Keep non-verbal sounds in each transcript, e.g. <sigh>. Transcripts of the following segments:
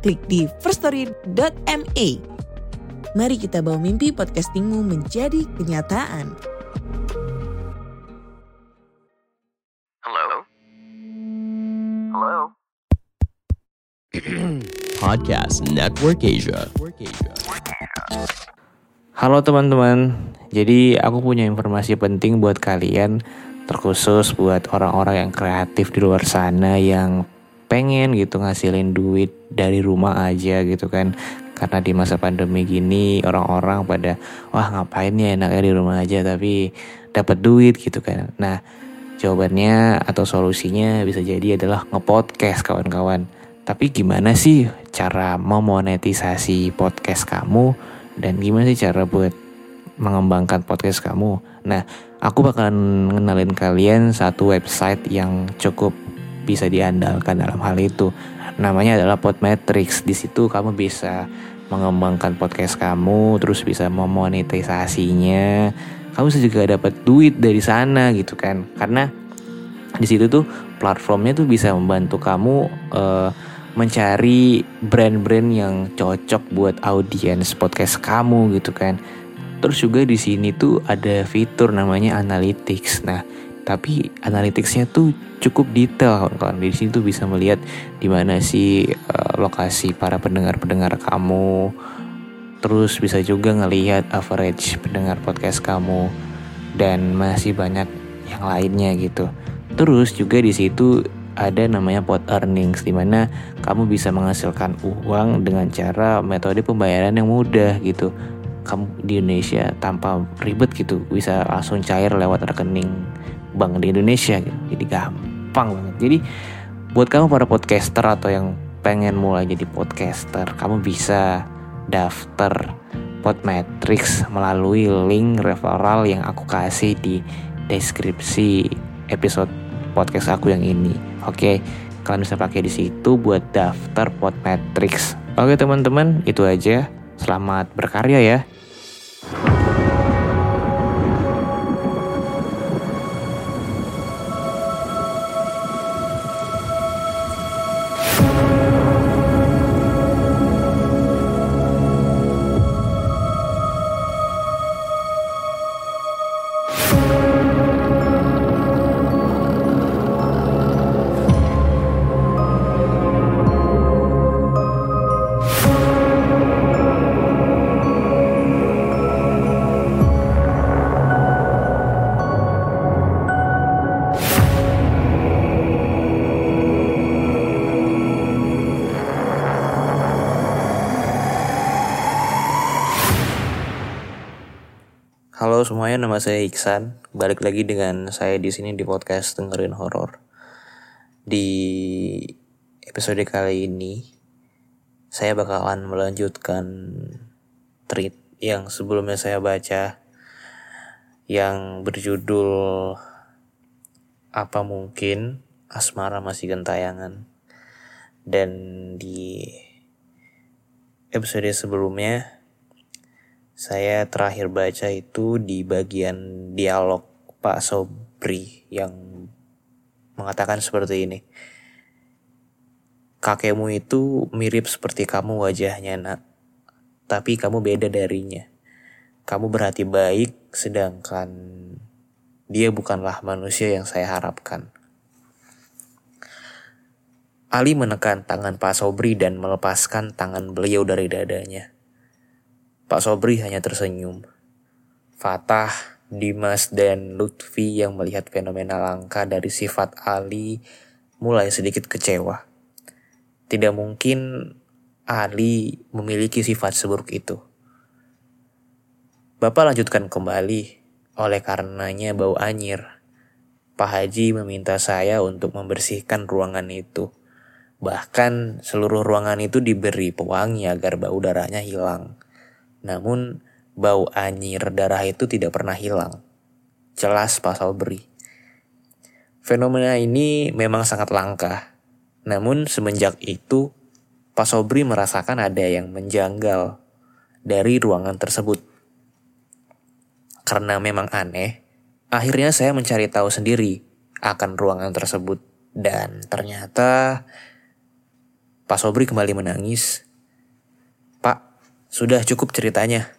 klik di firststory.me. Mari kita bawa mimpi podcastingmu menjadi kenyataan. Hello? Hello? <clears throat> Podcast Network Asia. Halo teman-teman, jadi aku punya informasi penting buat kalian, terkhusus buat orang-orang yang kreatif di luar sana yang pengen gitu ngasilin duit dari rumah aja gitu kan. Karena di masa pandemi gini orang-orang pada wah ngapain ya enaknya di rumah aja tapi dapat duit gitu kan. Nah, jawabannya atau solusinya bisa jadi adalah ngepodcast kawan-kawan. Tapi gimana sih cara memonetisasi podcast kamu dan gimana sih cara buat mengembangkan podcast kamu? Nah, aku bakalan ngenalin kalian satu website yang cukup bisa diandalkan dalam hal itu. Namanya adalah Podmetrics. Di situ kamu bisa mengembangkan podcast kamu, terus bisa memonetisasinya. Kamu juga dapat duit dari sana gitu kan. Karena di situ tuh platformnya tuh bisa membantu kamu uh, mencari brand-brand yang cocok buat audiens podcast kamu gitu kan. Terus juga di sini tuh ada fitur namanya analytics. Nah, tapi analyticsnya tuh cukup detail kawan-kawan. Di sini tuh bisa melihat di mana sih uh, lokasi para pendengar-pendengar kamu. Terus bisa juga ngelihat average pendengar podcast kamu dan masih banyak yang lainnya gitu. Terus juga di situ ada namanya pot earnings di mana kamu bisa menghasilkan uang dengan cara metode pembayaran yang mudah gitu. Kamu di Indonesia tanpa ribet gitu bisa langsung cair lewat rekening bank di Indonesia gitu. Jadi gampang banget. Jadi buat kamu para podcaster atau yang pengen mulai jadi podcaster, kamu bisa daftar Podmetrics melalui link referral yang aku kasih di deskripsi episode podcast aku yang ini. Oke, kalian bisa pakai di situ buat daftar Podmetrics. Oke teman-teman, itu aja. Selamat berkarya ya. Halo semuanya, nama saya Iksan. Balik lagi dengan saya di sini di podcast dengerin horor. Di episode kali ini, saya bakalan melanjutkan tweet yang sebelumnya saya baca yang berjudul Apa Mungkin Asmara Masih Gentayangan. Dan di episode sebelumnya, saya terakhir baca itu di bagian dialog Pak Sobri yang mengatakan seperti ini. Kakekmu itu mirip seperti kamu wajahnya nak, tapi kamu beda darinya. Kamu berhati baik, sedangkan dia bukanlah manusia yang saya harapkan. Ali menekan tangan Pak Sobri dan melepaskan tangan beliau dari dadanya. Pak Sobri hanya tersenyum. Fatah, Dimas, dan Lutfi yang melihat fenomena langka dari sifat Ali mulai sedikit kecewa. Tidak mungkin Ali memiliki sifat seburuk itu. Bapak lanjutkan kembali, oleh karenanya bau anyir. Pak Haji meminta saya untuk membersihkan ruangan itu. Bahkan seluruh ruangan itu diberi pewangi agar bau darahnya hilang. Namun bau anyir darah itu tidak pernah hilang. Jelas Pak Sobri. Fenomena ini memang sangat langka. Namun semenjak itu Pak Sobri merasakan ada yang menjanggal dari ruangan tersebut. Karena memang aneh, akhirnya saya mencari tahu sendiri akan ruangan tersebut. Dan ternyata Pak Sobri kembali menangis. Sudah cukup ceritanya.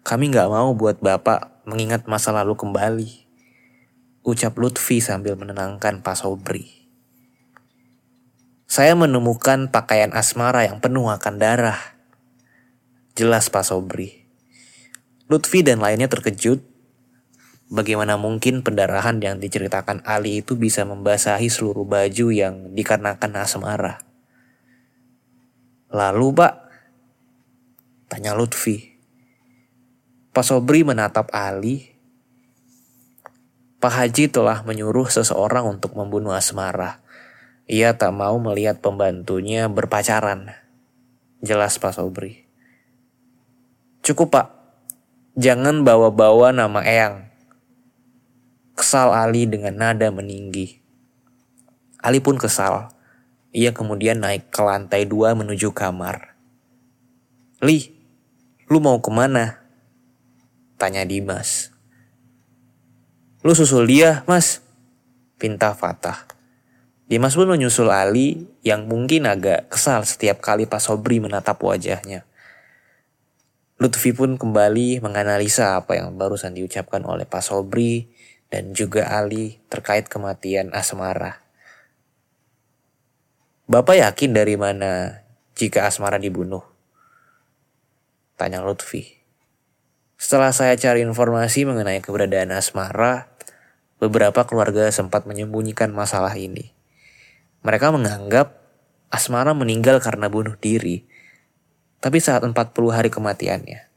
Kami nggak mau buat Bapak mengingat masa lalu kembali. Ucap Lutfi sambil menenangkan Pak Sobri. Saya menemukan pakaian asmara yang penuh akan darah. Jelas Pak Sobri. Lutfi dan lainnya terkejut. Bagaimana mungkin pendarahan yang diceritakan Ali itu bisa membasahi seluruh baju yang dikarenakan asmara? Lalu pak, tanya Lutfi. Pak Sobri menatap Ali. Pak Haji telah menyuruh seseorang untuk membunuh Asmara. Ia tak mau melihat pembantunya berpacaran. Jelas Pak Sobri. Cukup pak, jangan bawa-bawa nama Eyang. Kesal Ali dengan nada meninggi. Ali pun kesal. Ia kemudian naik ke lantai dua menuju kamar. Li, lu mau ke mana? Tanya Dimas. Lu susul dia, mas. Pinta Fatah. Dimas pun menyusul Ali yang mungkin agak kesal setiap kali Pak Sobri menatap wajahnya. Lutfi pun kembali menganalisa apa yang barusan diucapkan oleh Pak Sobri dan juga Ali terkait kematian Asmara. Bapak yakin dari mana jika Asmara dibunuh? Tanya Lutfi. Setelah saya cari informasi mengenai keberadaan Asmara, beberapa keluarga sempat menyembunyikan masalah ini. Mereka menganggap Asmara meninggal karena bunuh diri, tapi saat 40 hari kematiannya.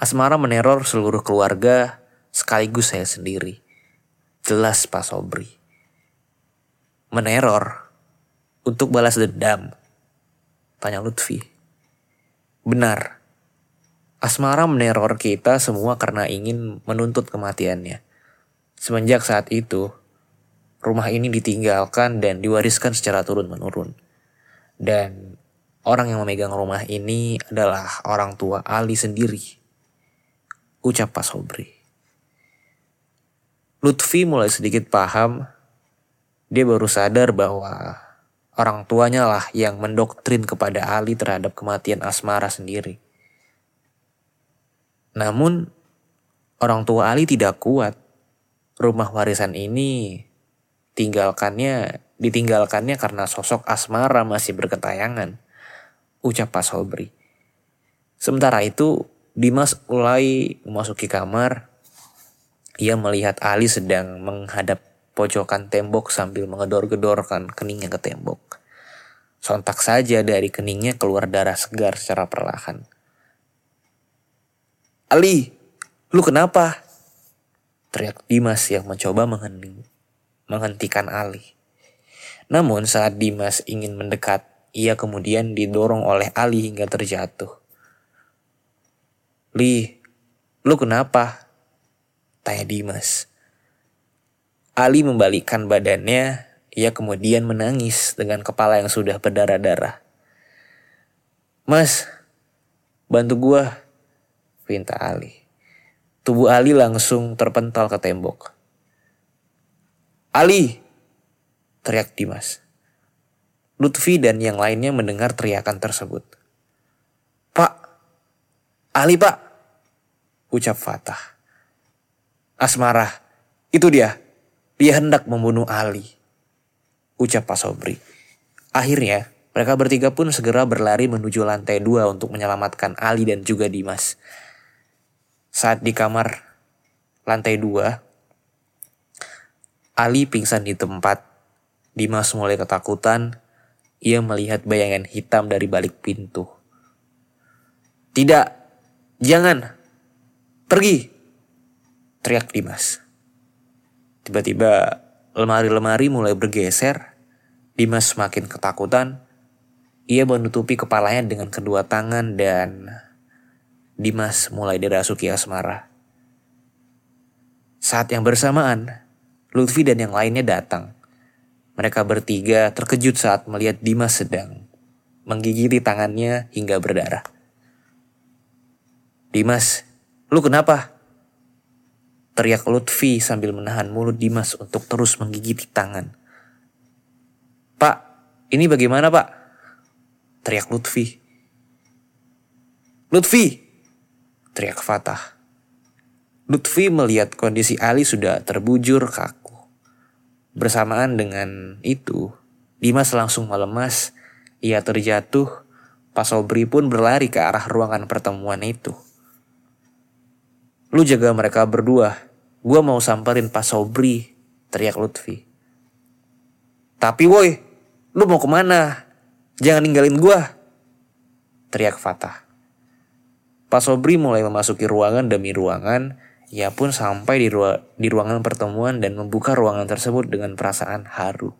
Asmara meneror seluruh keluarga sekaligus saya sendiri. Jelas Pak Sobri. Meneror untuk balas dendam? Tanya Lutfi. Benar. Asmara meneror kita semua karena ingin menuntut kematiannya. Semenjak saat itu, rumah ini ditinggalkan dan diwariskan secara turun-menurun. Dan orang yang memegang rumah ini adalah orang tua Ali sendiri. Ucap Pak Sobri. Lutfi mulai sedikit paham. Dia baru sadar bahwa Orang tuanya lah yang mendoktrin kepada Ali terhadap kematian Asmara sendiri. Namun, orang tua Ali tidak kuat. Rumah warisan ini tinggalkannya ditinggalkannya karena sosok Asmara masih berkentayangan. Ucap Pak Sobri. Sementara itu, Dimas mulai memasuki kamar. Ia melihat Ali sedang menghadap pojokan tembok sambil mengedor-gedorkan keningnya ke tembok. Sontak saja dari keningnya keluar darah segar secara perlahan. Ali, lu kenapa? Teriak Dimas yang mencoba menghening, menghentikan Ali. Namun saat Dimas ingin mendekat, ia kemudian didorong oleh Ali hingga terjatuh. Li, lu kenapa? Tanya Dimas. Ali membalikkan badannya, ia kemudian menangis dengan kepala yang sudah berdarah-darah. Mas, bantu gua, pinta Ali. Tubuh Ali langsung terpental ke tembok. Ali, teriak Dimas. Lutfi dan yang lainnya mendengar teriakan tersebut. Pak, Ali pak, ucap Fatah. Asmara, itu dia, dia hendak membunuh Ali. Ucap Pak Sobri. Akhirnya, mereka bertiga pun segera berlari menuju lantai dua untuk menyelamatkan Ali dan juga Dimas. Saat di kamar lantai dua, Ali pingsan di tempat. Dimas mulai ketakutan. Ia melihat bayangan hitam dari balik pintu. Tidak, jangan, pergi, teriak Dimas. Tiba-tiba lemari-lemari mulai bergeser. Dimas semakin ketakutan. Ia menutupi kepalanya dengan kedua tangan dan Dimas mulai dirasuki asmara. Saat yang bersamaan, Lutfi dan yang lainnya datang. Mereka bertiga terkejut saat melihat Dimas sedang menggigiti tangannya hingga berdarah. Dimas, lu kenapa? Teriak Lutfi sambil menahan mulut Dimas untuk terus menggigiti tangan. Pak, ini bagaimana pak? Teriak Lutfi. Lutfi! Teriak Fatah. Lutfi melihat kondisi Ali sudah terbujur kaku. Bersamaan dengan itu, Dimas langsung melemas. Ia terjatuh. Pak Sobri pun berlari ke arah ruangan pertemuan itu. Lu jaga mereka berdua. Gua mau samperin Pak Sobri, teriak Lutfi. Tapi woi, Lu mau ke mana? Jangan ninggalin gua. Teriak Fatah. Pak Sobri mulai memasuki ruangan demi ruangan. Ia pun sampai di, ru di ruangan pertemuan dan membuka ruangan tersebut dengan perasaan haru.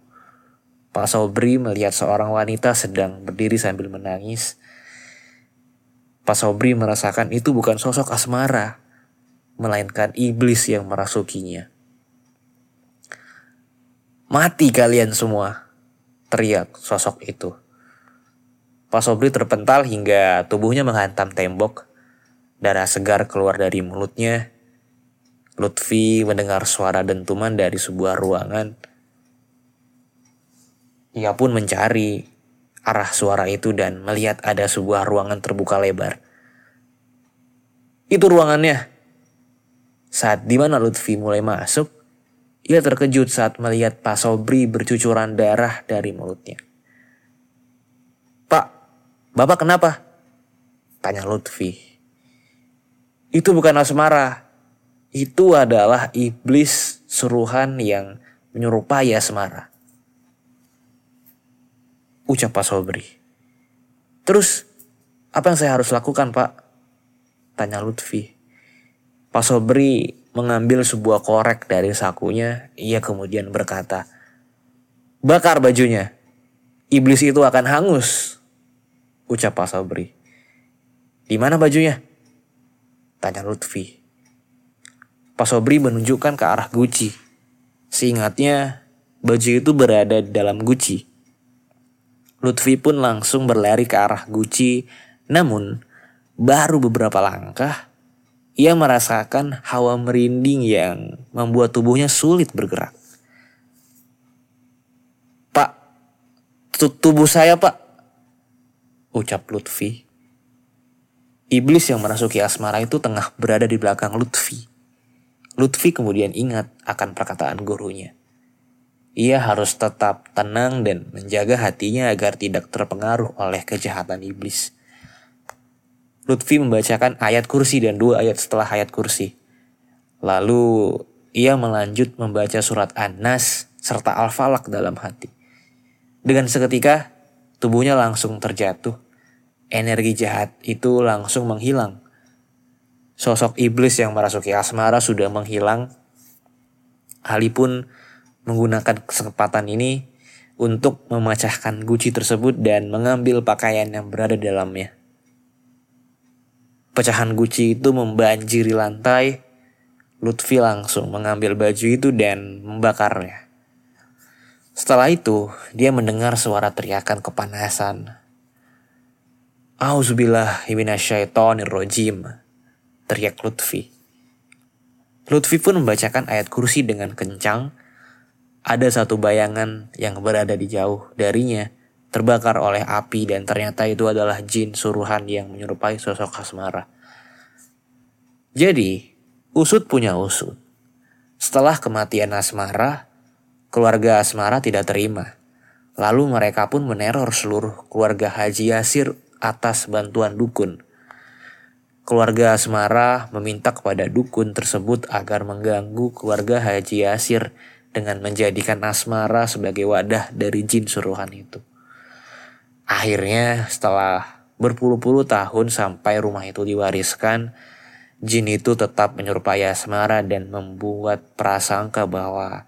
Pak Sobri melihat seorang wanita sedang berdiri sambil menangis. Pak Sobri merasakan itu bukan sosok asmara, melainkan iblis yang merasukinya. Mati kalian semua, teriak sosok itu. Pak Sobri terpental hingga tubuhnya menghantam tembok. Darah segar keluar dari mulutnya. Lutfi mendengar suara dentuman dari sebuah ruangan. Ia pun mencari arah suara itu dan melihat ada sebuah ruangan terbuka lebar. Itu ruangannya. Saat di mana Lutfi mulai masuk, ia terkejut saat melihat Pak Sobri bercucuran darah dari mulutnya. Pak, Bapak kenapa? Tanya Lutfi. Itu bukan asmara. Itu adalah iblis suruhan yang menyerupai asmara. Ucap Pak Sobri. Terus, apa yang saya harus lakukan, Pak? Tanya Lutfi. Pak Sobri mengambil sebuah korek dari sakunya, ia kemudian berkata, Bakar bajunya, iblis itu akan hangus, ucap Pak Sabri. Di mana bajunya? Tanya Lutfi. Pak Sobri menunjukkan ke arah Guci. Seingatnya, baju itu berada di dalam Guci. Lutfi pun langsung berlari ke arah Guci, namun baru beberapa langkah, ia merasakan hawa merinding yang membuat tubuhnya sulit bergerak. Pak, tubuh saya pak, ucap Lutfi. Iblis yang merasuki asmara itu tengah berada di belakang Lutfi. Lutfi kemudian ingat akan perkataan gurunya. Ia harus tetap tenang dan menjaga hatinya agar tidak terpengaruh oleh kejahatan iblis. Lutfi membacakan ayat kursi dan dua ayat setelah ayat kursi. Lalu ia melanjut membaca surat An-Nas serta Al-Falak dalam hati. Dengan seketika, tubuhnya langsung terjatuh. Energi jahat itu langsung menghilang. Sosok iblis yang merasuki asmara sudah menghilang. Ali pun menggunakan kesempatan ini untuk memecahkan guci tersebut dan mengambil pakaian yang berada dalamnya. Pecahan guci itu membanjiri lantai. Lutfi langsung mengambil baju itu dan membakarnya. Setelah itu, dia mendengar suara teriakan kepanasan. Auzubillah rojim, teriak Lutfi. Lutfi pun membacakan ayat kursi dengan kencang. Ada satu bayangan yang berada di jauh darinya terbakar oleh api dan ternyata itu adalah jin suruhan yang menyerupai sosok Asmara. Jadi, usut punya usut. Setelah kematian Asmara, keluarga Asmara tidak terima. Lalu mereka pun meneror seluruh keluarga Haji Yasir atas bantuan dukun. Keluarga Asmara meminta kepada dukun tersebut agar mengganggu keluarga Haji Yasir dengan menjadikan Asmara sebagai wadah dari jin suruhan itu. Akhirnya setelah berpuluh-puluh tahun sampai rumah itu diwariskan, jin itu tetap menyerupai Asmara dan membuat prasangka bahwa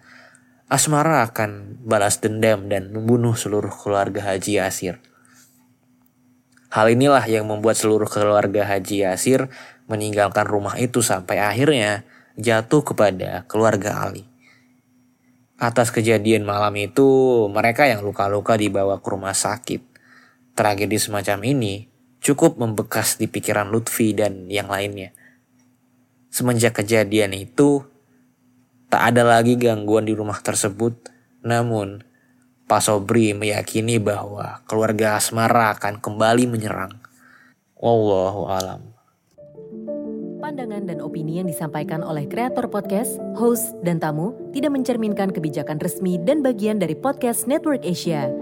Asmara akan balas dendam dan membunuh seluruh keluarga Haji Yasir. Hal inilah yang membuat seluruh keluarga Haji Yasir meninggalkan rumah itu sampai akhirnya jatuh kepada keluarga Ali. Atas kejadian malam itu, mereka yang luka-luka dibawa ke rumah sakit. Tragedi semacam ini cukup membekas di pikiran Lutfi dan yang lainnya. Semenjak kejadian itu, tak ada lagi gangguan di rumah tersebut. Namun, Pak Sobri meyakini bahwa keluarga Asmara akan kembali menyerang. Wallahu alam. Pandangan dan opini yang disampaikan oleh kreator podcast, host, dan tamu tidak mencerminkan kebijakan resmi dan bagian dari podcast Network Asia.